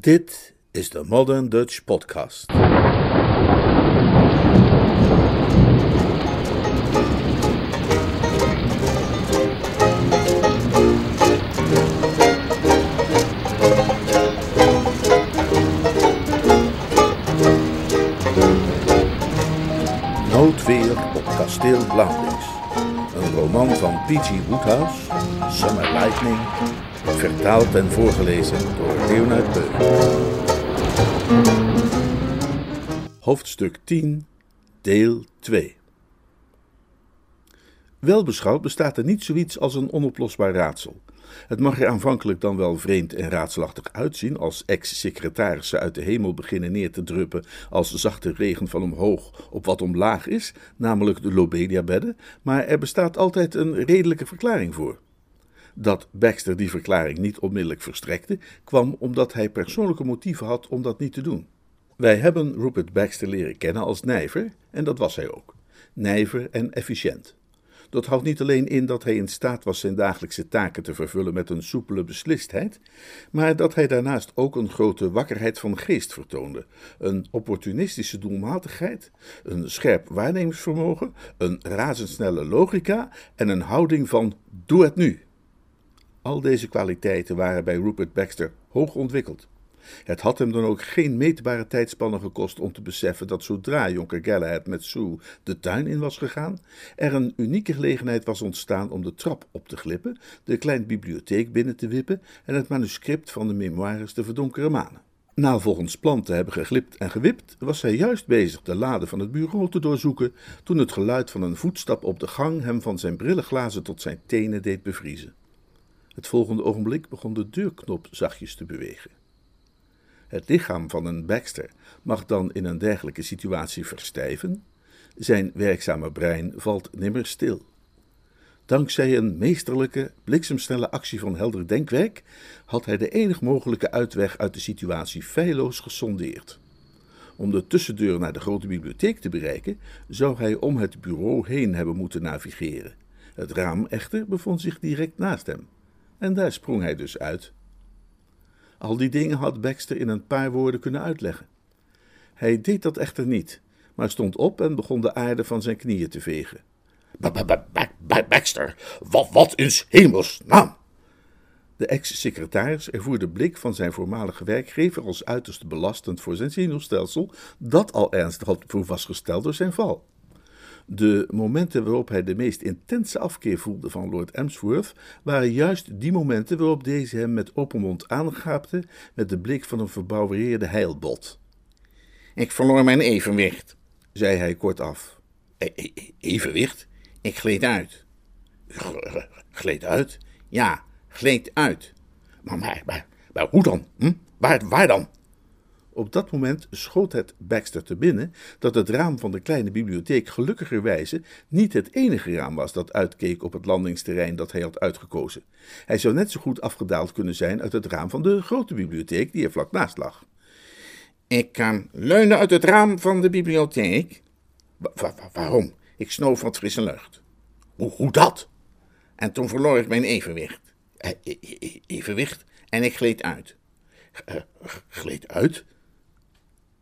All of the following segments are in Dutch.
Dit is de Modern Dutch Podcast. Noodweer op kasteel Blauwdings. Een roman van P.G. Woodhouse, Summer Lightning, vertaald en voorgelezen door Leonard Beuk. Hoofdstuk 10, deel 2 Welbeschouwd bestaat er niet zoiets als een onoplosbaar raadsel. Het mag er aanvankelijk dan wel vreemd en raadselachtig uitzien als ex-secretarissen uit de hemel beginnen neer te druppen als zachte regen van omhoog op wat omlaag is, namelijk de Lobelia-bedden, maar er bestaat altijd een redelijke verklaring voor. Dat Baxter die verklaring niet onmiddellijk verstrekte, kwam omdat hij persoonlijke motieven had om dat niet te doen. Wij hebben Rupert Baxter leren kennen als nijver, en dat was hij ook. Nijver en efficiënt. Dat houdt niet alleen in dat hij in staat was zijn dagelijkse taken te vervullen met een soepele beslistheid, maar dat hij daarnaast ook een grote wakkerheid van geest vertoonde, een opportunistische doelmatigheid, een scherp waarnemingsvermogen, een razendsnelle logica en een houding van doe het nu. Al deze kwaliteiten waren bij Rupert Baxter hoog ontwikkeld. Het had hem dan ook geen meetbare tijdspannen gekost om te beseffen dat zodra jonker Galahad met Sue de tuin in was gegaan, er een unieke gelegenheid was ontstaan om de trap op te glippen, de kleine bibliotheek binnen te wippen en het manuscript van de memoires te verdonkere manen. Na volgens plan te hebben geglipt en gewipt, was hij juist bezig de lade van het bureau te doorzoeken, toen het geluid van een voetstap op de gang hem van zijn brillenglazen tot zijn tenen deed bevriezen. Het volgende ogenblik begon de deurknop zachtjes te bewegen. Het lichaam van een Baxter mag dan in een dergelijke situatie verstijven. Zijn werkzame brein valt nimmer stil. Dankzij een meesterlijke, bliksemsnelle actie van helder denkwerk had hij de enig mogelijke uitweg uit de situatie feilloos gesondeerd. Om de tussendeur naar de grote bibliotheek te bereiken, zou hij om het bureau heen hebben moeten navigeren. Het raam echter bevond zich direct naast hem. En daar sprong hij dus uit. Al die dingen had Baxter in een paar woorden kunnen uitleggen. Hij deed dat echter niet, maar stond op en begon de aarde van zijn knieën te vegen. Baxter, wat, wat in hemelsnaam? De ex-secretaris ervoer de blik van zijn voormalige werkgever als uiterst belastend voor zijn zenuwstelsel, dat al ernstig had vastgesteld door zijn val. De momenten waarop hij de meest intense afkeer voelde van Lord Emsworth waren juist die momenten waarop deze hem met open mond aangaapte met de blik van een verbouwereerde heilbot. Ik verloor mijn evenwicht, zei hij kortaf. E e evenwicht? Ik gleed uit. gleed uit? Ja, gleed uit. Maar, maar, maar, maar hoe dan? Hm? Waar, waar dan? Op dat moment schoot het Baxter te binnen dat het raam van de kleine bibliotheek gelukkigerwijze niet het enige raam was dat uitkeek op het landingsterrein dat hij had uitgekozen. Hij zou net zo goed afgedaald kunnen zijn uit het raam van de grote bibliotheek die er vlak naast lag. Ik kan leunen uit het raam van de bibliotheek. waarom? Ik snoof wat frisse lucht. Hoe, hoe dat? En toen verloor ik mijn evenwicht. Eh, e-, e-, evenwicht en ik gleed uit. Uh, gleed uit?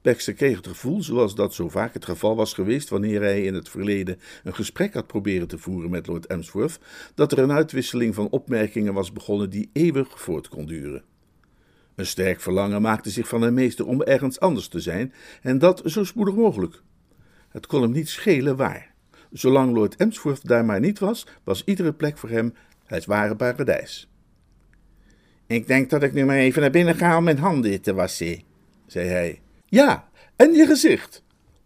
Baxter kreeg het gevoel, zoals dat zo vaak het geval was geweest wanneer hij in het verleden een gesprek had proberen te voeren met Lord Emsworth, dat er een uitwisseling van opmerkingen was begonnen die eeuwig voort kon duren. Een sterk verlangen maakte zich van hem meester om ergens anders te zijn, en dat zo spoedig mogelijk. Het kon hem niet schelen waar. Zolang Lord Emsworth daar maar niet was, was iedere plek voor hem het ware paradijs. Ik denk dat ik nu maar even naar binnen ga om mijn handen te wassen, zei hij. Ja, en je gezicht,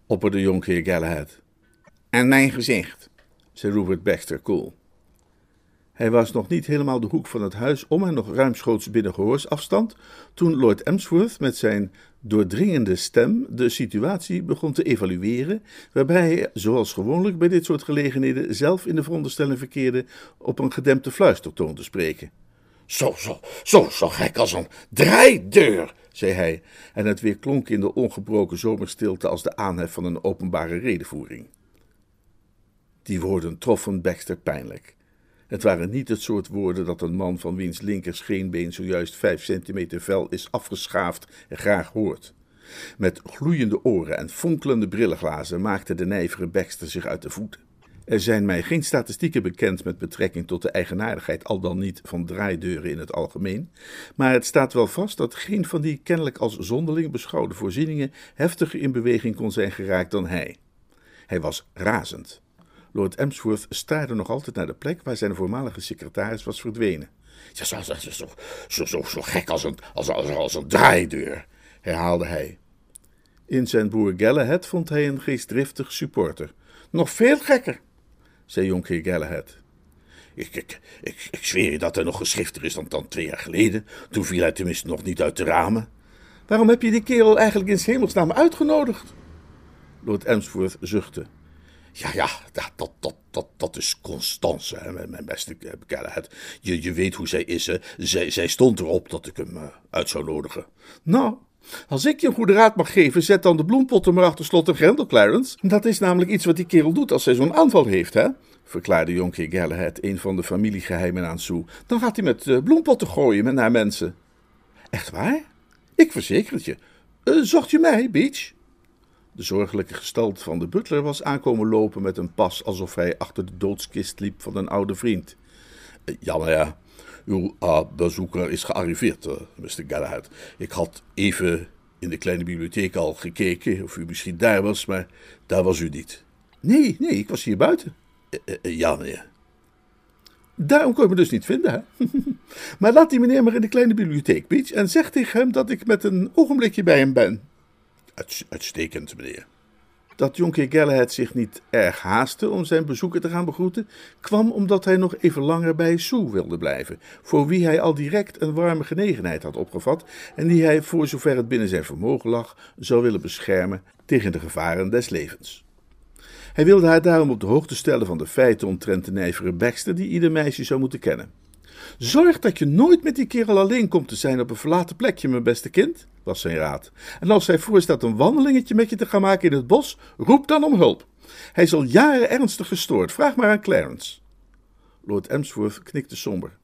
opperde jonkheer Galahad. En mijn gezicht, zei Rupert Baxter koel. Hij was nog niet helemaal de hoek van het huis om en nog ruimschoots binnen gehoorsafstand, toen Lord Emsworth met zijn doordringende stem de situatie begon te evalueren, waarbij hij, zoals gewoonlijk bij dit soort gelegenheden, zelf in de veronderstelling verkeerde op een gedempte fluistertoon te spreken. Zo, zo, zo, zo gek als een draaideur, zei hij, en het weer klonk in de ongebroken zomerstilte als de aanhef van een openbare redenvoering. Die woorden troffen Baxter pijnlijk. Het waren niet het soort woorden dat een man van wiens linker scheenbeen zojuist vijf centimeter vel is afgeschaafd graag hoort. Met gloeiende oren en fonkelende brillenglazen maakte de nijvere Baxter zich uit de voeten. Er zijn mij geen statistieken bekend met betrekking tot de eigenaardigheid, al dan niet van draaideuren in het algemeen, maar het staat wel vast dat geen van die kennelijk als zonderling beschouwde voorzieningen heftiger in beweging kon zijn geraakt dan hij. Hij was razend. Lord Emsworth staarde nog altijd naar de plek waar zijn voormalige secretaris was verdwenen. Zo, zo, zo, zo, zo, gek als een, als, als, als draaideur, herhaalde hij. In zijn broer Galahad vond hij een geestdriftig supporter. Nog veel gekker, zei jonkheer Galahad. Ik, ik, ik, ik zweer je dat er nog geschrifter is dan, dan twee jaar geleden. Toen viel hij tenminste nog niet uit de ramen. Waarom heb je die kerel eigenlijk in hemelsnaam uitgenodigd? Lord Emsworth zuchtte. Ja, ja, dat, dat, dat, dat, is Constance, hè, mijn beste Galahad. Je, je weet hoe zij is, hè. Zij, zij stond erop dat ik hem uh, uit zou nodigen. Nou, als ik je een goede raad mag geven, zet dan de bloempotten maar achter slot en grendel, Clarence. Dat is namelijk iets wat die kerel doet als hij zo'n aanval heeft, hè? verklaarde jonkheer Galahad, een van de familiegeheimen aan Sue. Dan gaat hij met uh, bloempotten gooien met naar mensen. Echt waar? Ik verzeker het je. Uh, zocht je mij, Beach? De zorgelijke gestalte van de butler was aankomen lopen met een pas alsof hij achter de doodskist liep van een oude vriend. Uh, ja, maar ja, uw uh, bezoeker is gearriveerd, uh, Mr. Galahad. Ik had even in de kleine bibliotheek al gekeken of u misschien daar was, maar daar was u niet. Nee, nee, ik was hier buiten. Uh, ja, meneer. Daarom kon je me dus niet vinden, hè? maar laat die meneer maar in de kleine bibliotheek, Beach, en zeg tegen hem dat ik met een ogenblikje bij hem ben. uitstekend, meneer. Dat jonkheer Galahad zich niet erg haastte om zijn bezoeker te gaan begroeten, kwam omdat hij nog even langer bij Sue wilde blijven, voor wie hij al direct een warme genegenheid had opgevat en die hij, voor zover het binnen zijn vermogen lag, zou willen beschermen tegen de gevaren des levens. Hij wilde haar daarom op de hoogte stellen van de feiten omtrent de nijvere Baxter die ieder meisje zou moeten kennen. Zorg dat je nooit met die kerel alleen komt te zijn op een verlaten plekje, mijn beste kind, was zijn raad. En als hij voorstelt een wandelingetje met je te gaan maken in het bos, roep dan om hulp. Hij is al jaren ernstig gestoord. Vraag maar aan Clarence. Lord Emsworth knikte somber.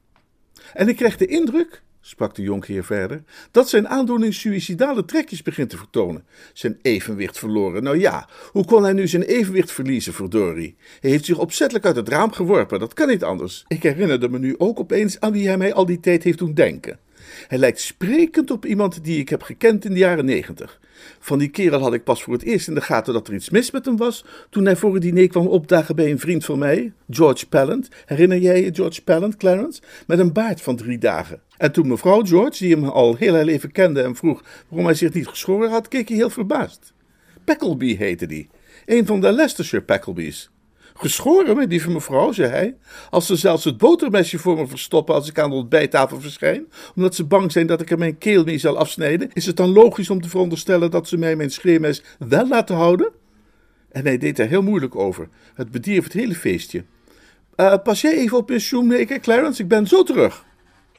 En ik krijg de indruk, sprak de jonkheer verder, dat zijn aandoening suïcidale trekjes begint te vertonen. Zijn evenwicht verloren. Nou ja, hoe kon hij nu zijn evenwicht verliezen, verdorie? Hij heeft zich opzettelijk uit het raam geworpen, dat kan niet anders. Ik herinnerde me nu ook opeens aan wie hij mij al die tijd heeft doen denken. Hij lijkt sprekend op iemand die ik heb gekend in de jaren negentig. Van die kerel had ik pas voor het eerst in de gaten dat er iets mis met hem was. toen hij voor het diner kwam opdagen bij een vriend van mij, George Pallant. Herinner jij je George Pallant, Clarence? Met een baard van drie dagen. En toen mevrouw George, die hem al heel haar leven kende en vroeg waarom hij zich niet geschoren had, keek hij heel verbaasd. Peckleby heette die. Een van de Leicestershire Pecklebys. Geschoren, mijn lieve mevrouw, zei hij, als ze zelfs het botermesje voor me verstoppen als ik aan de ontbijttafel verschijn, omdat ze bang zijn dat ik er mijn keel mee zal afsnijden, is het dan logisch om te veronderstellen dat ze mij mijn schreeuwmes wel laten houden? En hij deed daar heel moeilijk over. Het bedierf het hele feestje. Uh, pas jij even op mijn Clarence, ik ben zo terug.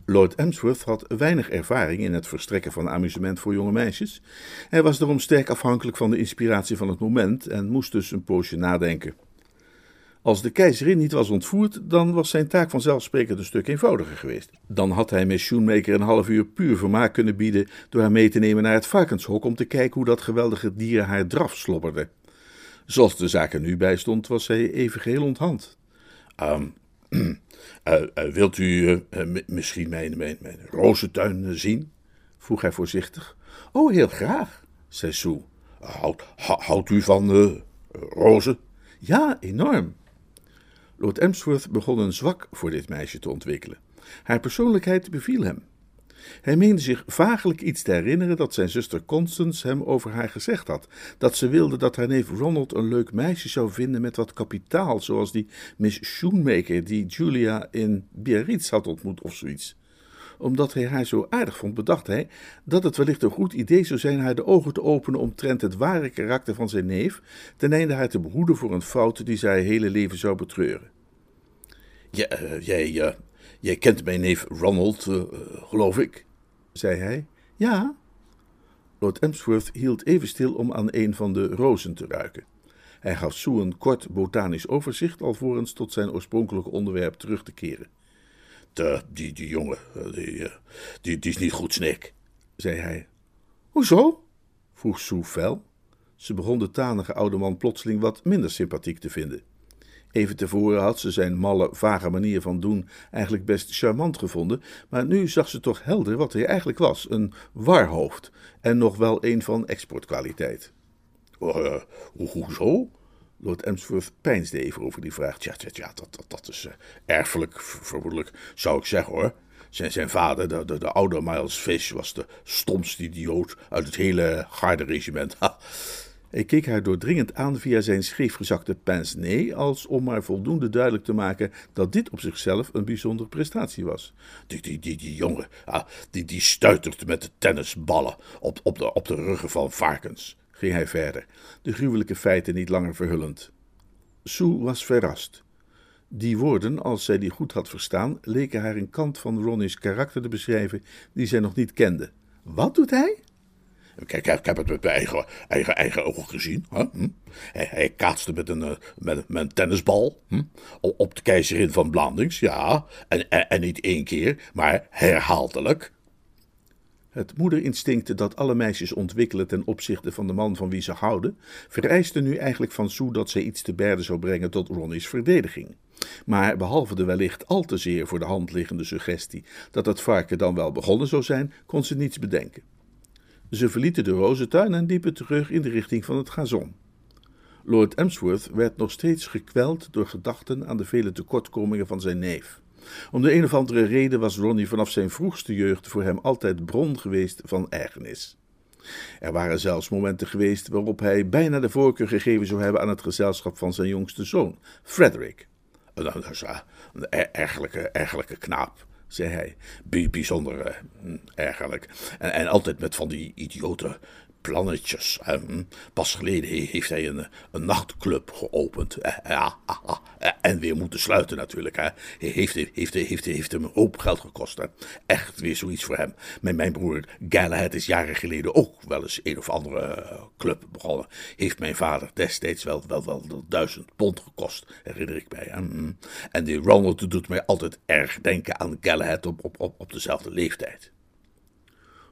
Lord Emsworth had weinig ervaring in het verstrekken van amusement voor jonge meisjes. Hij was daarom sterk afhankelijk van de inspiratie van het moment en moest dus een poosje nadenken. Als de keizerin niet was ontvoerd, dan was zijn taak vanzelfsprekend een stuk eenvoudiger geweest. Dan had hij Miss Shoemaker een half uur puur vermaak kunnen bieden door haar mee te nemen naar het varkenshok om te kijken hoe dat geweldige dier haar draf slobberde. Zoals de zaak er nu bij stond, was hij even geheel onthand. Um, wilt u uh, misschien mijn, rozentuin zien? vroeg hij voorzichtig. Oh, heel graag, zei Sue. Houd, houdt u van rozen? Ja, enorm. Lord Emsworth begon een zwak voor dit meisje te ontwikkelen. Haar persoonlijkheid beviel hem. Hij meende zich vagelijk iets te herinneren dat zijn zuster Constance hem over haar gezegd had: dat ze wilde dat haar neef Ronald een leuk meisje zou vinden met wat kapitaal, zoals die Miss Shoemaker die Julia in Biarritz had ontmoet of zoiets omdat hij haar zo aardig vond, bedacht hij dat het wellicht een goed idee zou zijn haar de ogen te openen omtrent het ware karakter van zijn neef, ten einde haar te behoeden voor een fout die zij haar hele leven zou betreuren. Ja, uh, jij, uh, jij kent mijn neef Ronald, uh, geloof ik, zei hij. Ja. Lord Emsworth hield even stil om aan een van de rozen te ruiken. Hij gaf Sue een kort botanisch overzicht, alvorens tot zijn oorspronkelijke onderwerp terug te keren. De, die, die jongen, eh, die, eh, die, die is niet goed, Snik, zei hij. Hoezo? vroeg Sue fel. Ze begon de tanige oude man plotseling wat minder sympathiek te vinden. Even tevoren had ze zijn malle, vage manier van doen eigenlijk best charmant gevonden, maar nu zag ze toch helder wat hij eigenlijk was: een warhoofd en nog wel een van exportkwaliteit. Uh, hoezo? Lord Emsworth peinsde even over die vraag. Tja, tja, dat, dat, dat is uh, erfelijk, vermoedelijk, zou ik zeggen hoor. Zijn, zijn vader, de, de, de oude Miles Fish, was de stomste idioot uit het hele garde-regiment. Hij keek haar doordringend aan via zijn scheefgezakte pince-nez, als om maar voldoende duidelijk te maken dat dit op zichzelf een bijzondere prestatie was. Die, die, die, die jongen, ah, die, die stuitert met de tennisballen op, op, de, op de ruggen van varkens, ging hij verder, de gruwelijke feiten niet langer verhullend. Sue was verrast. Die woorden, als zij die goed had verstaan, leken haar een kant van Ronnie's karakter te beschrijven die zij nog niet kende. Wat doet hij? Kijk, ik heb het met mijn eigen, eigen, ogen gezien. Hè? Hm? Hij, kaatste met een, eh, met een tennisbal hm? op de keizerin van Blandings, ja. En, en, en niet één keer, maar herhaaldelijk. Het moederinstinct dat alle meisjes ontwikkelen ten opzichte van de man van wie ze houden, vereiste nu eigenlijk van Sue dat zij iets te berde zou brengen tot Ronnie's verdediging. Maar behalve de wellicht al te zeer voor de hand liggende suggestie dat het varken dan wel begonnen zou zijn, kon ze niets bedenken. Ze verlieten de rozentuin en liepen terug in de richting van het gazon. Lord Emsworth werd nog steeds gekweld door gedachten aan de vele tekortkomingen van zijn neef. Om de een of andere reden was Ronnie vanaf zijn vroegste jeugd voor hem altijd bron geweest van ergernis. Er waren zelfs momenten geweest waarop hij bijna de voorkeur gegeven zou hebben aan het gezelschap van zijn jongste zoon, Frederick. Een, een ergelijke, ergelijke knaap zei hij. bijzonder uh, ergerlijk. En, en altijd met van die idiote plannetjes. Pas geleden heeft hij een, een nachtclub geopend. Eh, ja, eh, en weer moeten sluiten natuurlijk. Hè. Heeft, heeft, heeft, heeft hem een hoop geld gekost. Hè. Echt weer zoiets voor hem. Mijn, mijn broer Galahad is jaren geleden ook wel eens een of andere club begonnen. Heeft mijn vader destijds wel, wel, wel duizend pond gekost, herinner ik mij. Hm. En die Ronald doet mij altijd erg denken aan Galahad op, op, op, op dezelfde leeftijd.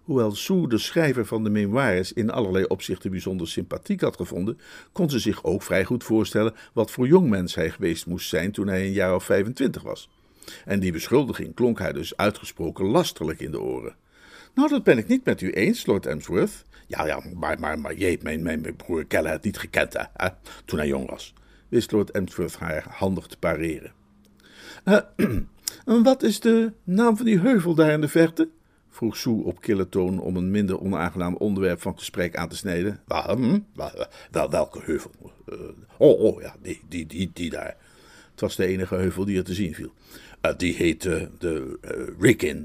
Hoewel Sue de schrijver van de memoires in allerlei opzichten bijzonder sympathiek had gevonden, kon ze zich ook vrij goed voorstellen wat voor jongmens hij geweest moest zijn toen hij een jaar of 25 was. En die beschuldiging klonk hij dus uitgesproken lasterlijk in de oren. Nou, dat ben ik niet met u eens, Lord Emsworth. Ja, ja, maar, maar, maar je hebt mijn, mijn, broer het niet gekend, hè, toen hij jong was, wist Lord Emsworth haar handig te pareren. Uh, wat is de naam van die heuvel daar in de verte? Vroeg Sue op kille toon om een minder onaangenaam onderwerp van gesprek aan te snijden. Hm? Wel, welke heuvel? Uh, oh, oh, ja, die, die, die, die daar. Het was de enige heuvel die er te zien viel. Uh, die heette de uh.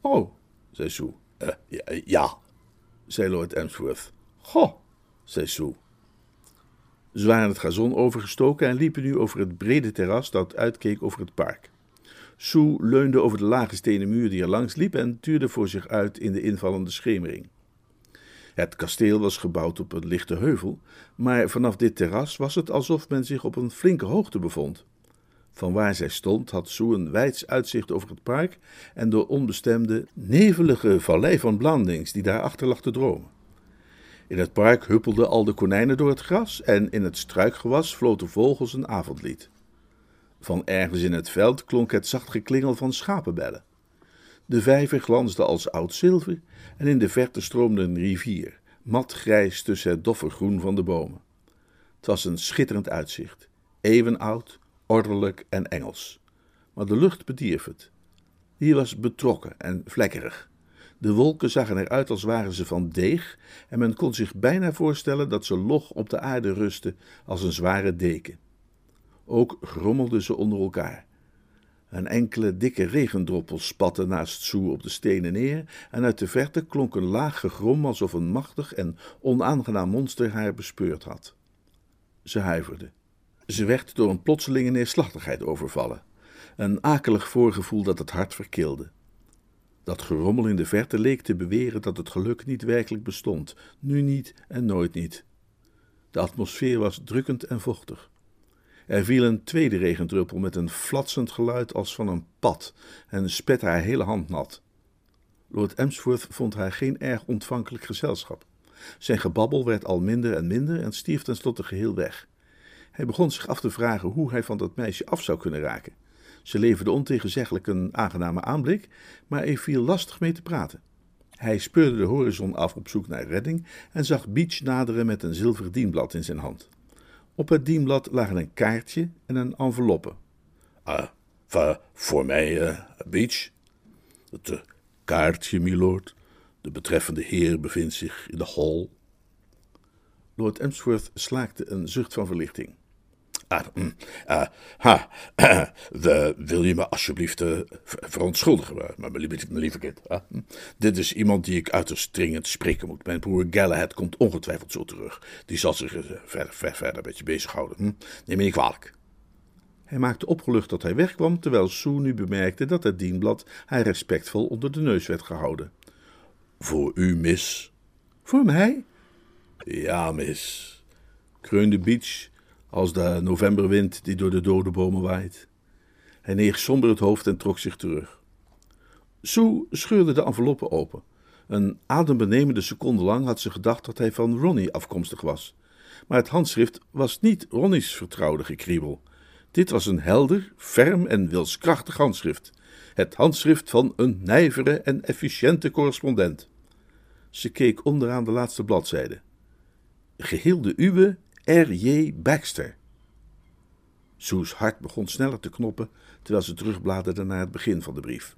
Oh, zei Sue. Ja, ja, zei Lord Emsworth. Goh, zei Sue. Ze waren het gazon overgestoken en liepen nu over het brede terras dat uitkeek over het park. Sue leunde over de lage stenen muur die er langs liep en tuurde voor zich uit in de invallende schemering. Het kasteel was gebouwd op een lichte heuvel, maar vanaf dit terras was het alsof men zich op een flinke hoogte bevond. Van waar zij stond had Sue een wijds uitzicht over het park en de onbestemde, nevelige vallei van Blandings die daarachter lag te dromen. In het park huppelden al de konijnen door het gras en in het struikgewas floten vogels een avondlied. Van ergens in het veld klonk het zacht geklingel van schapenbellen. De vijver glansde als oud zilver en in de verte stroomde een rivier, mat grijs tussen het doffe groen van de bomen. Het was een schitterend uitzicht, even oud, ordelijk en Engels. Maar de lucht bedierf het. Hier was betrokken en vlekkerig. De wolken zagen eruit als waren ze van deeg, en men kon zich bijna voorstellen dat ze log op de aarde rustten als een zware deken. Ook grommelden ze onder elkaar. Een enkele dikke regendroppel spatte naast Sue op de stenen neer, en uit de verte klonk een laag gegrom alsof een machtig en onaangenaam monster haar bespeurd had. Ze huiverde. Ze werd door een plotselinge neerslachtigheid overvallen, een akelig voorgevoel dat het hart verkilde. Dat gerommel in de verte leek te beweren dat het geluk niet werkelijk bestond, nu niet en nooit niet. De atmosfeer was drukkend en vochtig. Er viel een tweede regendruppel met een flatsend geluid als van een pad en spette haar hele hand nat. Lord Emsworth vond haar geen erg ontvankelijk gezelschap. Zijn gebabbel werd al minder en minder en stierf tenslotte geheel weg. Hij begon zich af te vragen hoe hij van dat meisje af zou kunnen raken. Ze leverde ontegenzeggelijk een aangename aanblik, maar er viel lastig mee te praten. Hij speurde de horizon af op zoek naar redding en zag Beach naderen met een zilveren dienblad in zijn hand. Op het dienblad lagen een kaartje en een enveloppe. Ah, voor mij, uh, Beach? Het uh, kaartje, milord. De betreffende heer bevindt zich in de hall. Lord Emsworth slaakte een zucht van verlichting. Ah, mm, ah, ha, uh, wil je me alsjeblieft uh, verontschuldigen, maar mijn lieve, lieve kind. Ah, hm. Dit is iemand die ik uiterst dringend spreken moet. Mijn broer Galahad komt ongetwijfeld zo terug. Die zal zich uh, verder, ver, verder met je bezighouden. Hm? Neem me niet kwalijk. Hij maakte opgelucht dat hij wegkwam, terwijl Sue nu bemerkte dat het dienblad haar respectvol onder de neus werd gehouden. Voor u, mis. Voor mij? Ja, mis. Kreunde Beach als de novemberwind die door de dode bomen waait. Hij neeg somber het hoofd en trok zich terug. Sue scheurde de enveloppe open. Een adembenemende seconde lang had ze gedacht dat hij van Ronnie afkomstig was. Maar het handschrift was niet Ronnie's vertrouwde gekriebel. Dit was een helder, ferm en wilskrachtig handschrift. Het handschrift van een nijvere en efficiënte correspondent. Ze keek onderaan de laatste bladzijde. Geheel de uwe R.J. Baxter. Sue's hart begon sneller te knoppen terwijl ze terugbladerde naar het begin van de brief.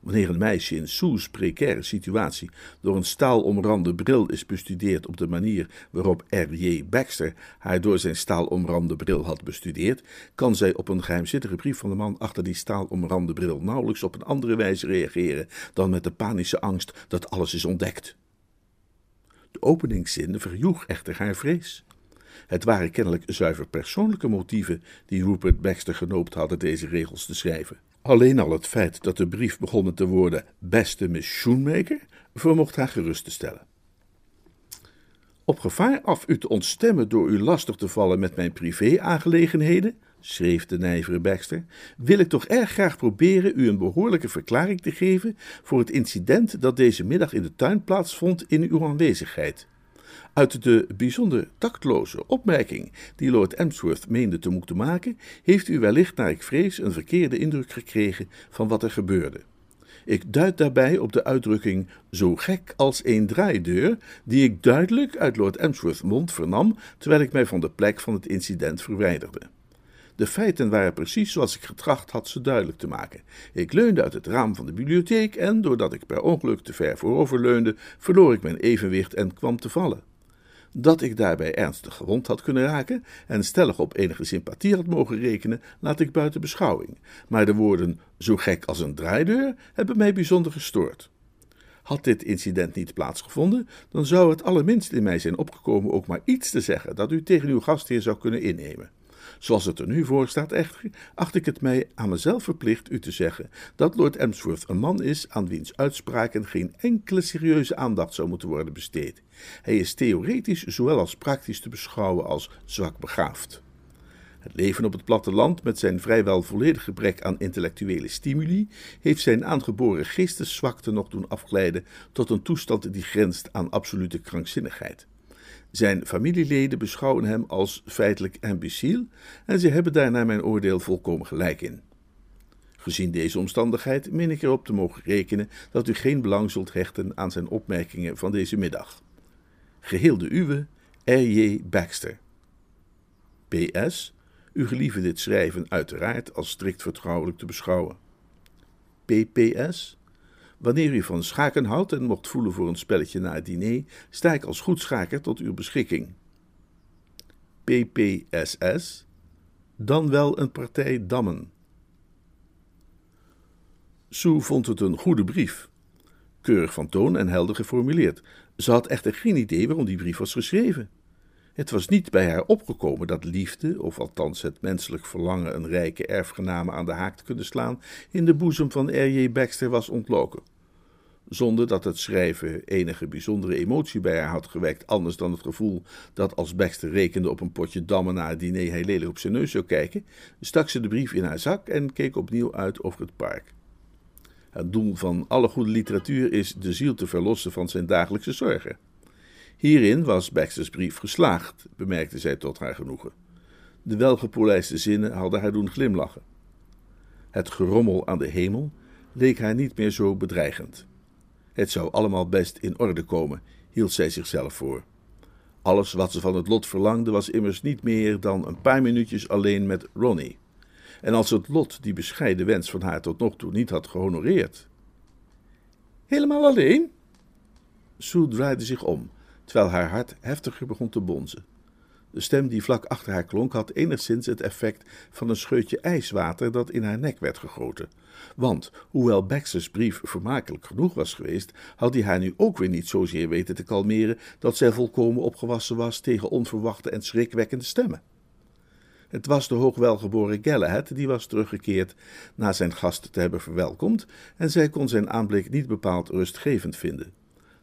Wanneer een meisje in Sue's precaire situatie door een staalomrande bril is bestudeerd op de manier waarop R.J. Baxter haar door zijn staalomrande bril had bestudeerd, kan zij op een geheimzinnige brief van de man achter die staalomrande bril nauwelijks op een andere wijze reageren dan met de panische angst dat alles is ontdekt. De openingszin verjoeg echter haar vrees. Het waren kennelijk zuiver persoonlijke motieven die Rupert Baxter genoopt hadden deze regels te schrijven. Alleen al het feit dat de brief begon met de woorden beste Miss Schoenmaker vermocht haar gerust te stellen. Op gevaar af u te ontstemmen door u lastig te vallen met mijn privé-aangelegenheden, schreef de nijvere Baxter, wil ik toch erg graag proberen u een behoorlijke verklaring te geven voor het incident dat deze middag in de tuin plaatsvond in uw aanwezigheid. Uit de bijzonder tactloze opmerking die Lord Emsworth meende te moeten maken, heeft u wellicht, naar ik vrees, een verkeerde indruk gekregen van wat er gebeurde. Ik duid daarbij op de uitdrukking zo gek als een draaideur, die ik duidelijk uit Lord Emsworth's mond vernam terwijl ik mij van de plek van het incident verwijderde. De feiten waren precies zoals ik getracht had ze duidelijk te maken. Ik leunde uit het raam van de bibliotheek en, doordat ik per ongeluk te ver voorover leunde, verloor ik mijn evenwicht en kwam te vallen. Dat ik daarbij ernstig gewond had kunnen raken en stellig op enige sympathie had mogen rekenen, laat ik buiten beschouwing. Maar de woorden zo gek als een draaideur hebben mij bijzonder gestoord. Had dit incident niet plaatsgevonden, dan zou het allerminst in mij zijn opgekomen ook maar iets te zeggen dat u tegen uw gastheer zou kunnen innemen. Zoals het er nu voor staat echter, acht ik het mij aan mezelf verplicht u te zeggen dat Lord Emsworth een man is aan wiens uitspraken geen enkele serieuze aandacht zou moeten worden besteed. Hij is theoretisch zowel als praktisch te beschouwen als zwak begaafd. Het leven op het platteland, met zijn vrijwel volledig gebrek aan intellectuele stimuli, heeft zijn aangeboren geesteszwakte nog doen afglijden tot een toestand die grenst aan absolute krankzinnigheid. Zijn familieleden beschouwen hem als feitelijk imbeciel en ze hebben daar naar mijn oordeel volkomen gelijk in. Gezien deze omstandigheid meen ik erop te mogen rekenen dat u geen belang zult hechten aan zijn opmerkingen van deze middag. Geheel de uwe, R.J. Baxter. P.S. U gelieve dit schrijven uiteraard als strikt vertrouwelijk te beschouwen. P.P.S. Wanneer u van schaken houdt en mocht voelen voor een spelletje na het diner, sta ik als goed schaker tot uw beschikking. PPSS, dan wel een partij dammen. Sue vond het een goede brief. Keurig van toon en helder geformuleerd. Ze had echter geen idee waarom die brief was geschreven. Het was niet bij haar opgekomen dat liefde, of althans het menselijk verlangen een rijke erfgename aan de haak te kunnen slaan, in de boezem van R.J. Baxter was ontloken. zonder dat het schrijven enige bijzondere emotie bij haar had gewekt, anders dan het gevoel dat als Baxter rekende op een potje dammen na het diner hij lelijk op zijn neus zou kijken, stak ze de brief in haar zak en keek opnieuw uit over het park. Het doel van alle goede literatuur is de ziel te verlossen van zijn dagelijkse zorgen. Hierin was Baxter's brief geslaagd, bemerkte zij tot haar genoegen. De welgepolijste zinnen hadden haar doen glimlachen. Het gerommel aan de hemel leek haar niet meer zo bedreigend. Het zou allemaal best in orde komen, hield zij zichzelf voor. Alles wat ze van het lot verlangde was immers niet meer dan een paar minuutjes alleen met Ronnie. En als het lot die bescheiden wens van haar tot nog toe niet had gehonoreerd. Helemaal alleen? Sue draaide zich om, terwijl haar hart heftiger begon te bonzen. De stem die vlak achter haar klonk had enigszins het effect van een scheutje ijswater dat in haar nek werd gegoten. Want, hoewel Baxter's brief vermakelijk genoeg was geweest, had hij haar nu ook weer niet zozeer weten te kalmeren dat zij volkomen opgewassen was tegen onverwachte en schrikwekkende stemmen. Het was de hoogwelgeboren Galahad die was teruggekeerd na zijn gast te hebben verwelkomd, en zij kon zijn aanblik niet bepaald rustgevend vinden.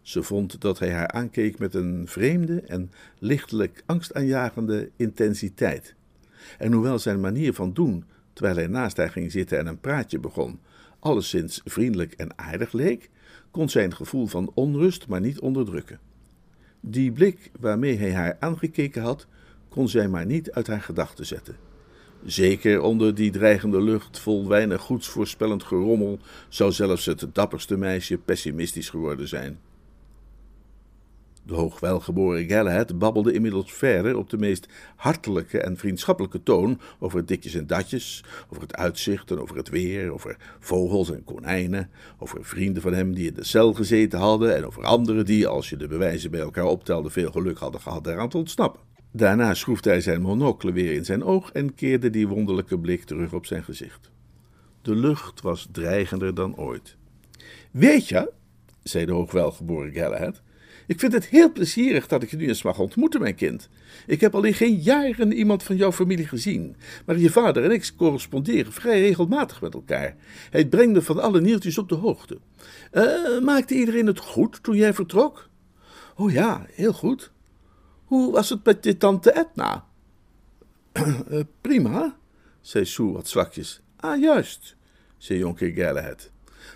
Ze vond dat hij haar aankeek met een vreemde en lichtelijk angstaanjagende intensiteit. En hoewel zijn manier van doen, terwijl hij naast haar ging zitten en een praatje begon, alleszins vriendelijk en aardig leek, kon zijn gevoel van onrust maar niet onderdrukken. Die blik waarmee hij haar aangekeken had, kon zij maar niet uit haar gedachten zetten. Zeker onder die dreigende lucht vol weinig goeds voorspellend gerommel zou zelfs het dapperste meisje pessimistisch geworden zijn. De hoogwelgeboren Galahad babbelde inmiddels verder op de meest hartelijke en vriendschappelijke toon over ditjes en datjes, over het uitzicht en over het weer, over vogels en konijnen, over vrienden van hem die in de cel gezeten hadden en over anderen die, als je de bewijzen bij elkaar optelde, veel geluk hadden gehad daaraan te ontsnappen. Daarna schroefde hij zijn monocle weer in zijn oog en keerde die wonderlijke blik terug op zijn gezicht. De lucht was dreigender dan ooit. Weet je, zei de hoogwelgeboren Galahad, ik vind het heel plezierig dat ik je nu eens mag ontmoeten, mijn kind. Ik heb alleen geen jaren iemand van jouw familie gezien, maar je vader en ik corresponderen vrij regelmatig met elkaar. Hij brengt me van alle nieltjes op de hoogte. Uh, maakte iedereen het goed toen jij vertrok? Oh ja, heel goed. Hoe was het met je tante Edna? uh, prima, zei Sue wat zwakjes. Ah, juist, zei jonker Galahad.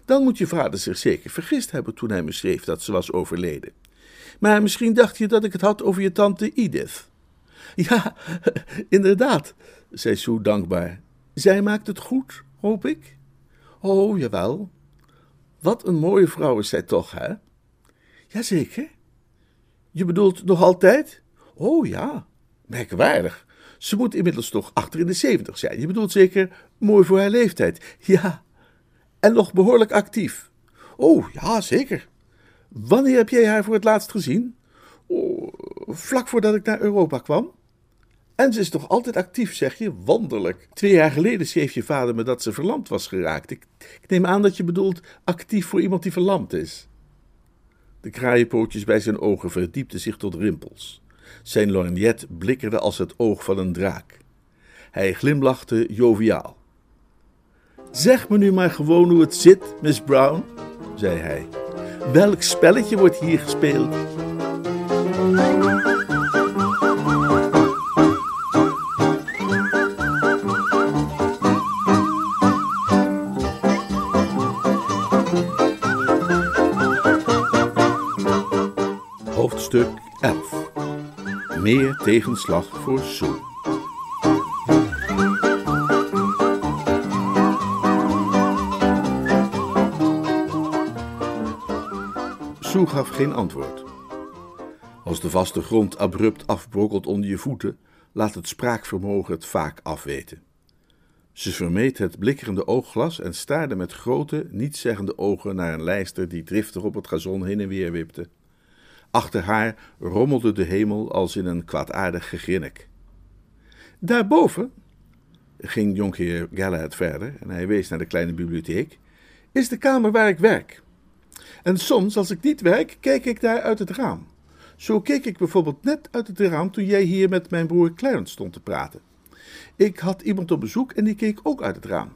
Dan moet je vader zich zeker vergist hebben toen hij me schreef dat ze was overleden. Maar misschien dacht je dat ik het had over je tante Edith. Ja, inderdaad, zei Sue dankbaar. Zij maakt het goed, hoop ik? Oh, jawel. Wat een mooie vrouw is zij toch, hè? Jazeker. Je bedoelt nog altijd? Oh ja, merkwaardig. Ze moet inmiddels toch achter in de zeventig zijn. Je bedoelt zeker mooi voor haar leeftijd. Ja, en nog behoorlijk actief. Oh ja, zeker. Wanneer heb jij haar voor het laatst gezien? Oh, vlak voordat ik naar Europa kwam. En ze is toch altijd actief, zeg je? Wonderlijk. Twee jaar geleden schreef je vader me dat ze verlamd was geraakt. Ik, ik neem aan dat je bedoelt actief voor iemand die verlamd is. De kraaienpootjes bij zijn ogen verdiepten zich tot rimpels. Zijn lorgnet blikkerde als het oog van een draak. Hij glimlachte joviaal. Zeg me nu maar gewoon hoe het zit, Miss Brown, zei hij. Welk spelletje wordt hier gespeeld? Hoofdstuk 11 Meer tegenslag voor Sue. Gaf geen antwoord. Als de vaste grond abrupt afbrokkelt onder je voeten, laat het spraakvermogen het vaak afweten. Ze vermeed het blikkerende oogglas en staarde met grote, nietszeggende ogen naar een lijster die driftig op het gazon heen en weer wipte. Achter haar rommelde de hemel als in een kwaadaardig gegrinnik. Daarboven, ging jonkheer Galahad verder en hij wees naar de kleine bibliotheek, is de kamer waar ik werk. En soms, als ik niet werk, kijk ik daar uit het raam. Zo keek ik bijvoorbeeld net uit het raam toen jij hier met mijn broer Clarence stond te praten. Ik had iemand op bezoek en die keek ook uit het raam.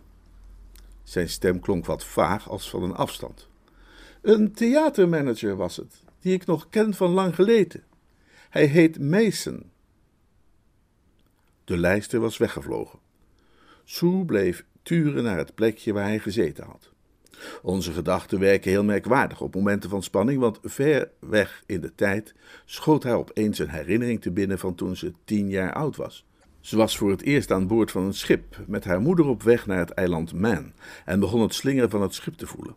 Zijn stem klonk wat vaag als van een afstand. Een theatermanager was het, die ik nog ken van lang geleden. Hij heet Mason. De lijster was weggevlogen. Sue bleef turen naar het plekje waar hij gezeten had. Onze gedachten werken heel merkwaardig op momenten van spanning, want ver weg in de tijd schoot haar opeens een herinnering te binnen van toen ze tien jaar oud was. Ze was voor het eerst aan boord van een schip met haar moeder op weg naar het eiland Man en begon het slingeren van het schip te voelen.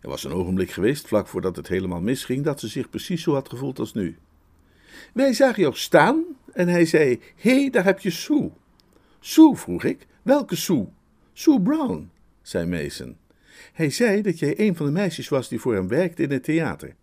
Er was een ogenblik geweest, vlak voordat het helemaal misging, dat ze zich precies zo had gevoeld als nu. Wij zagen jou staan en hij zei: Hé, hey, daar heb je Sue. Sue, vroeg ik. Welke Sue? Sue Brown, zei Mason. Hij zei dat jij een van de meisjes was die voor hem werkte in het theater.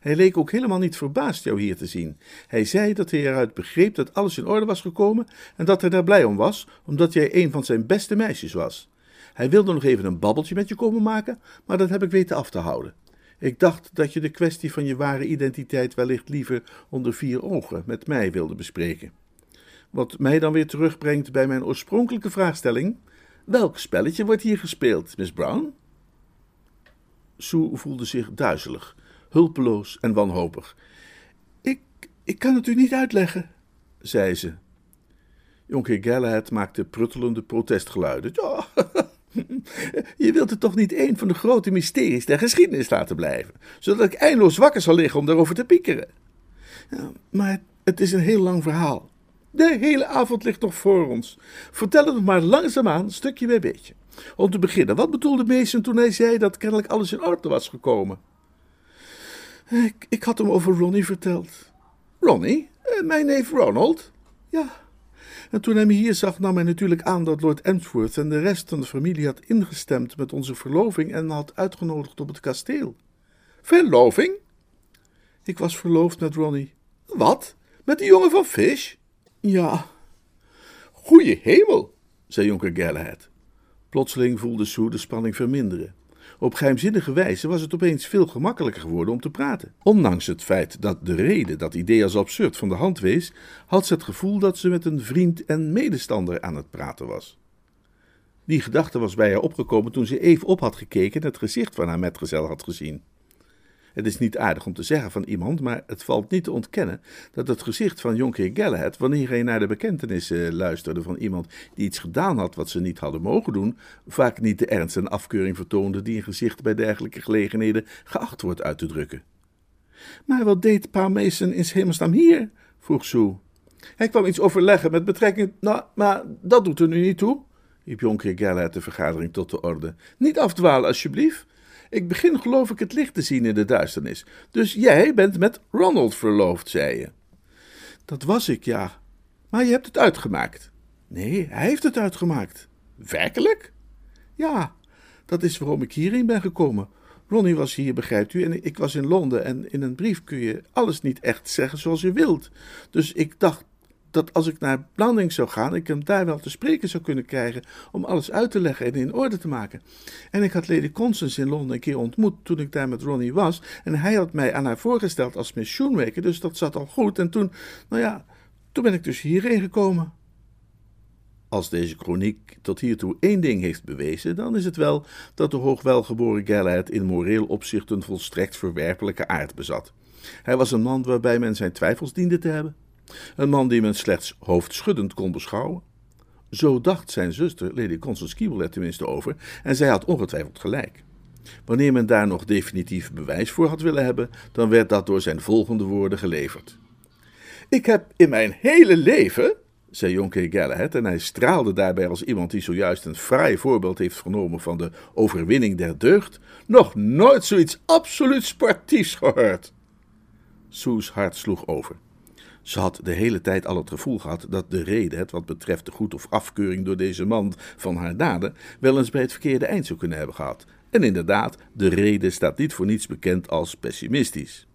Hij leek ook helemaal niet verbaasd jou hier te zien. Hij zei dat hij eruit begreep dat alles in orde was gekomen en dat hij daar blij om was, omdat jij een van zijn beste meisjes was. Hij wilde nog even een babbeltje met je komen maken, maar dat heb ik weten af te houden. Ik dacht dat je de kwestie van je ware identiteit wellicht liever onder vier ogen met mij wilde bespreken. Wat mij dan weer terugbrengt bij mijn oorspronkelijke vraagstelling: welk spelletje wordt hier gespeeld, Miss Brown? Sue voelde zich duizelig, hulpeloos en wanhopig. Ik, ik kan het u niet uitleggen, zei ze. Jonker Galahad maakte pruttelende protestgeluiden. Je wilt het toch niet een van de grote mysteries der geschiedenis laten blijven, zodat ik eindeloos wakker zal liggen om daarover te piekeren. Maar het is een heel lang verhaal. De hele avond ligt nog voor ons. Vertel het maar langzaamaan, stukje bij beetje. Om te beginnen, wat bedoelde Mason toen hij zei dat kennelijk alles in orde was gekomen? Ik, ik had hem over Ronnie verteld. Ronnie? Eh, mijn neef Ronald? Ja. En toen hij me hier zag, nam hij natuurlijk aan dat Lord Emsworth en de rest van de familie had ingestemd met onze verloving en had uitgenodigd op het kasteel. Verloving? Ik was verloofd met Ronnie. Wat? Met die jongen van Fish? Ja. Goeie hemel, zei jonker Galahad. Plotseling voelde Sue de spanning verminderen. Op geheimzinnige wijze was het opeens veel gemakkelijker geworden om te praten. Ondanks het feit dat de reden dat idee als absurd van de hand wees, had ze het gevoel dat ze met een vriend en medestander aan het praten was. Die gedachte was bij haar opgekomen toen ze even op had gekeken en het gezicht van haar metgezel had gezien. Het is niet aardig om te zeggen van iemand, maar het valt niet te ontkennen dat het gezicht van Jonker Galahad, wanneer hij naar de bekentenissen luisterde van iemand die iets gedaan had wat ze niet hadden mogen doen, vaak niet de ernst en afkeuring vertoonde die een gezicht bij dergelijke gelegenheden geacht wordt uit te drukken. Maar wat deed Pa Mason in hemelsnaam hier? vroeg Sue. Hij kwam iets overleggen met betrekking. Nou, maar dat doet er nu niet toe, riep Jonker Galahad de vergadering tot de orde. Niet afdwalen, alsjeblieft. Ik begin geloof ik het licht te zien in de duisternis. Dus jij bent met Ronald verloofd, zei je. Dat was ik, ja. Maar je hebt het uitgemaakt. Nee, hij heeft het uitgemaakt. Werkelijk? Ja, dat is waarom ik hierheen ben gekomen. Ronnie was hier, begrijpt u, en ik was in Londen en in een brief kun je alles niet echt zeggen zoals je wilt. Dus ik dacht dat als ik naar Blanding zou gaan, ik hem daar wel te spreken zou kunnen krijgen om alles uit te leggen en in orde te maken. En ik had Lady Constance in Londen een keer ontmoet toen ik daar met Ronnie was. En hij had mij aan haar voorgesteld als Miss dus dat zat al goed. En toen, nou ja, toen ben ik dus hierheen gekomen. Als deze chroniek tot hiertoe één ding heeft bewezen, dan is het wel dat de hoogwelgeboren Galahad in moreel opzicht een volstrekt verwerpelijke aard bezat. Hij was een man waarbij men zijn twijfels diende te hebben. Een man die men slechts hoofdschuddend kon beschouwen. Zo dacht zijn zuster, Lady Constance Keeble, er tenminste over, en zij had ongetwijfeld gelijk. Wanneer men daar nog definitief bewijs voor had willen hebben, dan werd dat door zijn volgende woorden geleverd. Ik heb in mijn hele leven, zei Jonker Galahad, en hij straalde daarbij als iemand die zojuist een fraai voorbeeld heeft genomen van de overwinning der deugd, nog nooit zoiets absoluut sportiefs gehoord. Soes hart sloeg over. Ze had de hele tijd al het gevoel gehad dat de reden, het wat betreft de goed of afkeuring door deze man van haar daden, wel eens bij het verkeerde eind zou kunnen hebben gehad. En inderdaad, de reden staat niet voor niets bekend als pessimistisch.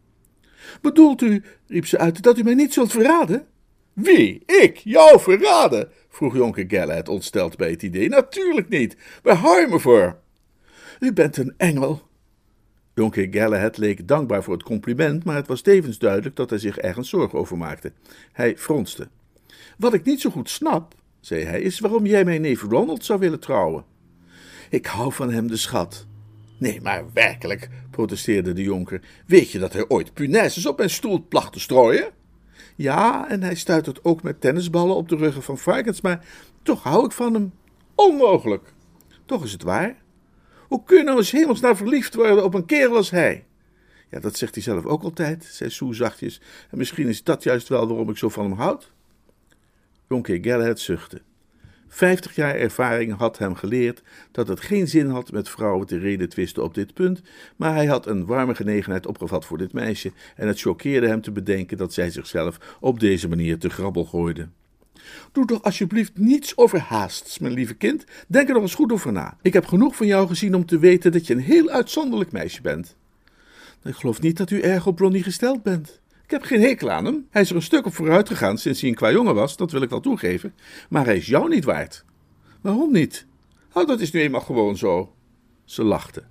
Bedoelt u, riep ze uit, dat u mij niet zult verraden? Wie? Ik? Jou verraden? vroeg jonker Galahad ontsteld bij het idee. Natuurlijk niet. Waar hou je me voor? U bent een engel, Jonker Galahad leek dankbaar voor het compliment, maar het was tevens duidelijk dat hij zich ergens zorgen over maakte. Hij fronste. Wat ik niet zo goed snap, zei hij, is waarom jij mijn neef Ronald zou willen trouwen. Ik hou van hem de schat. Nee, maar werkelijk, protesteerde de jonker. Weet je dat hij ooit punaises op mijn stoel placht te strooien? Ja, en hij stuitert ook met tennisballen op de ruggen van varkens, maar toch hou ik van hem. Onmogelijk. Toch is het waar. Hoe kun je nou eens hemelsnaar verliefd worden op een kerel als hij? Ja, dat zegt hij zelf ook altijd, zei Sue zachtjes. En misschien is dat juist wel waarom ik zo van hem houd. Jonker Galahad zuchtte. Vijftig jaar ervaring had hem geleerd dat het geen zin had met vrouwen te reden twisten op dit punt, maar hij had een warme genegenheid opgevat voor dit meisje en het choqueerde hem te bedenken dat zij zichzelf op deze manier te grabbel gooide. Doe toch alsjeblieft niets overhaasts, mijn lieve kind. Denk er nog eens goed over na. Ik heb genoeg van jou gezien om te weten dat je een heel uitzonderlijk meisje bent. Ik geloof niet dat u erg op Ronnie gesteld bent. Ik heb geen hekel aan hem. Hij is er een stuk op vooruit gegaan sinds hij een qua jongen was, dat wil ik wel toegeven. Maar hij is jou niet waard. Waarom niet? Oh, dat is nu eenmaal gewoon zo. Ze lachte.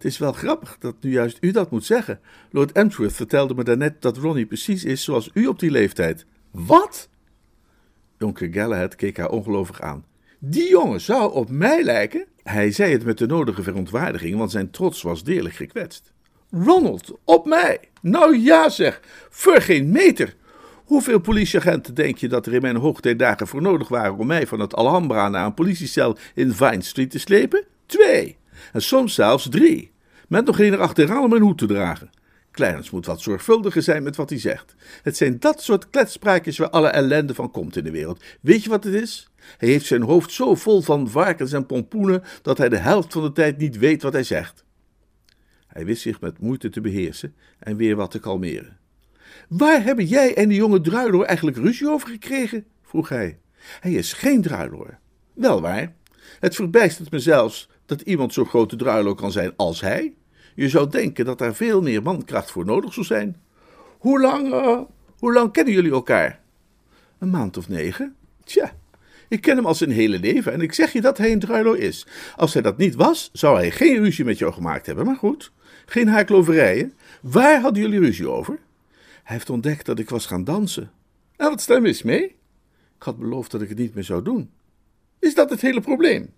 Het is wel grappig dat nu juist u dat moet zeggen. Lord Emsworth vertelde me daarnet dat Ronnie precies is zoals u op die leeftijd. Wat? Jonker Galahad keek haar ongelovig aan. Die jongen zou op mij lijken? Hij zei het met de nodige verontwaardiging, want zijn trots was deerlijk gekwetst. Ronald, op mij! Nou ja zeg, voor geen meter! Hoeveel politieagenten denk je dat er in mijn hoogtijdagen voor nodig waren om mij van het Alhambra naar een politiecel in Vine Street te slepen? Twee. En soms zelfs drie. Met nog een erachteraan om een hoed te dragen. Clarence moet wat zorgvuldiger zijn met wat hij zegt. Het zijn dat soort kletspraakjes waar alle ellende van komt in de wereld. Weet je wat het is? Hij heeft zijn hoofd zo vol van varkens en pompoenen dat hij de helft van de tijd niet weet wat hij zegt. Hij wist zich met moeite te beheersen en weer wat te kalmeren. Waar hebben jij en die jonge druiloor eigenlijk ruzie over gekregen? vroeg hij. Hij is geen druiloor. Wel waar. Het verbijstert me zelfs dat iemand zo grote druiloor kan zijn als hij. Je zou denken dat daar veel meer mankracht voor nodig zou zijn. Hoe lang, uh, hoe lang kennen jullie elkaar? Een maand of negen. Tja, ik ken hem al zijn hele leven en ik zeg je dat hij een druiloor is. Als hij dat niet was, zou hij geen ruzie met jou gemaakt hebben, maar goed. Geen haakloverijen. Waar hadden jullie ruzie over? Hij heeft ontdekt dat ik was gaan dansen. En wat is daar mee? Ik had beloofd dat ik het niet meer zou doen. Is dat het hele probleem?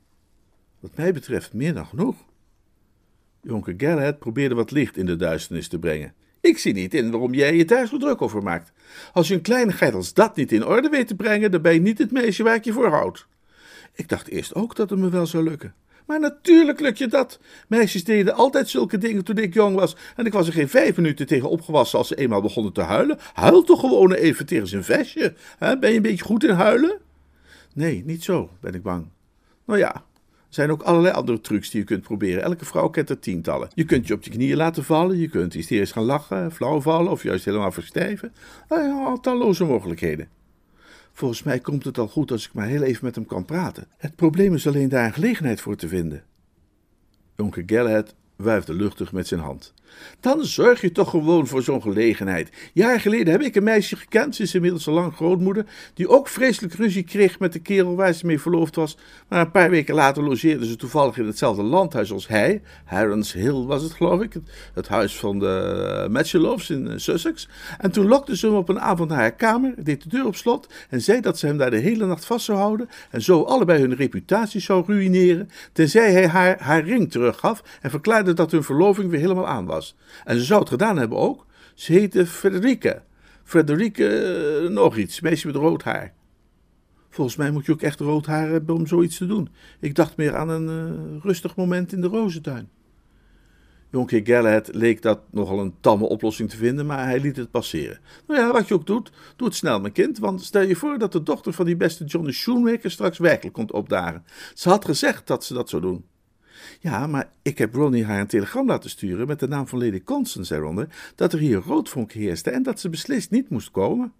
Wat mij betreft meer dan genoeg. Jonker Galahad probeerde wat licht in de duisternis te brengen. Ik zie niet in waarom jij je daar zo druk over maakt. Als je een kleinigheid als dat niet in orde weet te brengen, dan ben je niet het meisje waar ik je voor houd. Ik dacht eerst ook dat het me wel zou lukken. Maar natuurlijk lukt je dat. Meisjes deden altijd zulke dingen toen ik jong was. En ik was er geen vijf minuten tegen opgewassen als ze eenmaal begonnen te huilen. Huil toch gewoon even tegen zijn vestje. Ben je een beetje goed in huilen? Nee, niet zo, ben ik bang. Nou ja, zijn ook allerlei andere trucs die je kunt proberen. Elke vrouw kent er tientallen. Je kunt je op je knieën laten vallen, je kunt hysterisch gaan lachen, flauw vallen of juist helemaal verstijven. Nou talloze mogelijkheden. Volgens mij komt het al goed als ik maar heel even met hem kan praten. Het probleem is alleen daar een gelegenheid voor te vinden. Jonker Galahad wuifde luchtig met zijn hand. Dan zorg je toch gewoon voor zo'n gelegenheid. Jaar geleden heb ik een meisje gekend, ze is inmiddels al lang grootmoeder, die ook vreselijk ruzie kreeg met de kerel waar ze mee verloofd was. Maar een paar weken later logeerde ze toevallig in hetzelfde landhuis als hij. Harrons Hill was het, geloof ik, het, huis van de Matcheloves in eh, Sussex. En toen lokte ze hem op een avond naar haar kamer, deed de deur op slot en zei dat ze hem daar de hele nacht vast zou houden en zo allebei hun reputatie zou ruïneren, tenzij hij haar haar ring teruggaf en verklaarde dat hun verloving weer helemaal aan was. En ze zou het gedaan hebben ook. Ze heette Frederike. Frederike eh, nog iets, meisje met rood haar. Volgens mij moet je ook echt rood haar hebben om zoiets te doen. Ik dacht meer aan een uh, rustig moment in de rozentuin. Jonker Galahad leek dat nogal een tamme oplossing te vinden, maar hij liet het passeren. Nou ja, wat je ook doet, doe het snel, mijn kind, want stel je voor dat de dochter van die beste Johnny Shoemaker straks werkelijk komt opdagen. Ze had gezegd dat ze dat zou doen. Ja, maar ik heb Ronnie haar een telegram laten sturen met de naam van Lady Constance eronder, dat er hier roodvonk heerste en dat ze beslist niet moest komen.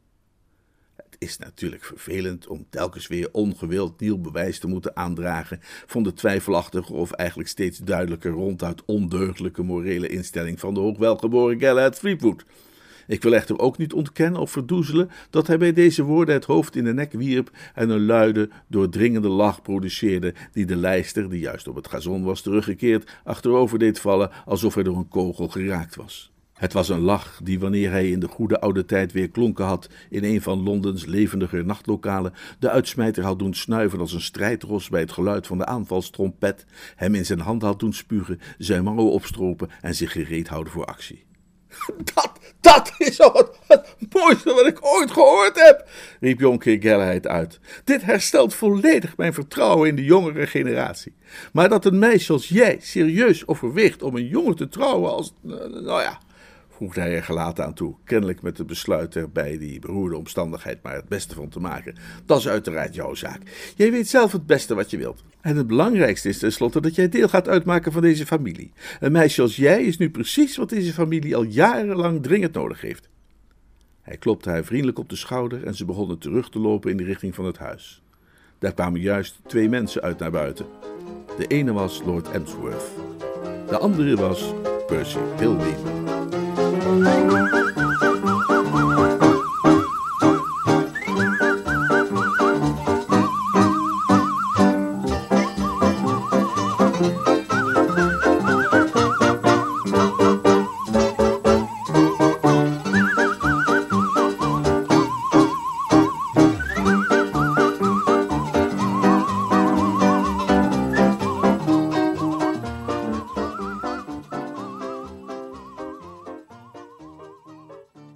Het is natuurlijk vervelend om telkens weer ongewild nieuw bewijs te moeten aandragen van de twijfelachtige of eigenlijk steeds duidelijker ronduit ondeugdelijke morele instelling van de hoogwelgeboren Galahad Fleetwood. Ik wil echter ook niet ontkennen of verdoezelen dat hij bij deze woorden het hoofd in de nek wierp en een luide, doordringende lach produceerde, die de lijster, die juist op het gazon was teruggekeerd, achterover deed vallen alsof hij door een kogel geraakt was. Het was een lach die, wanneer hij in de goede oude tijd weer klonken had in een van Londens levendige nachtlokalen, de uitsmijter had doen snuiven als een strijdros bij het geluid van de aanvalstrompet, hem in zijn hand had doen spugen, zijn mouwen opstropen en zich gereed houden voor actie. Dat, dat is al het, mooiste wat ik ooit gehoord heb, riep Jonkheer Gelleheid uit. Dit herstelt volledig mijn vertrouwen in de jongere generatie. Maar dat een meisje als jij serieus overweegt om een jongen te trouwen als, nou ja, voegde hij er gelaten aan toe, kennelijk met het besluit er bij die beroerde omstandigheid maar het beste van te maken. Dat is uiteraard jouw zaak. Jij weet zelf het beste wat je wilt. En het belangrijkste is tenslotte dat jij deel gaat uitmaken van deze familie. Een meisje als jij is nu precies wat deze familie al jarenlang dringend nodig heeft. Hij klopte haar vriendelijk op de schouder en ze begonnen terug te lopen in de richting van het huis. Daar kwamen juist twee mensen uit naar buiten. De ene was Lord Emsworth. De andere was Percy Pilbeam. Thank you.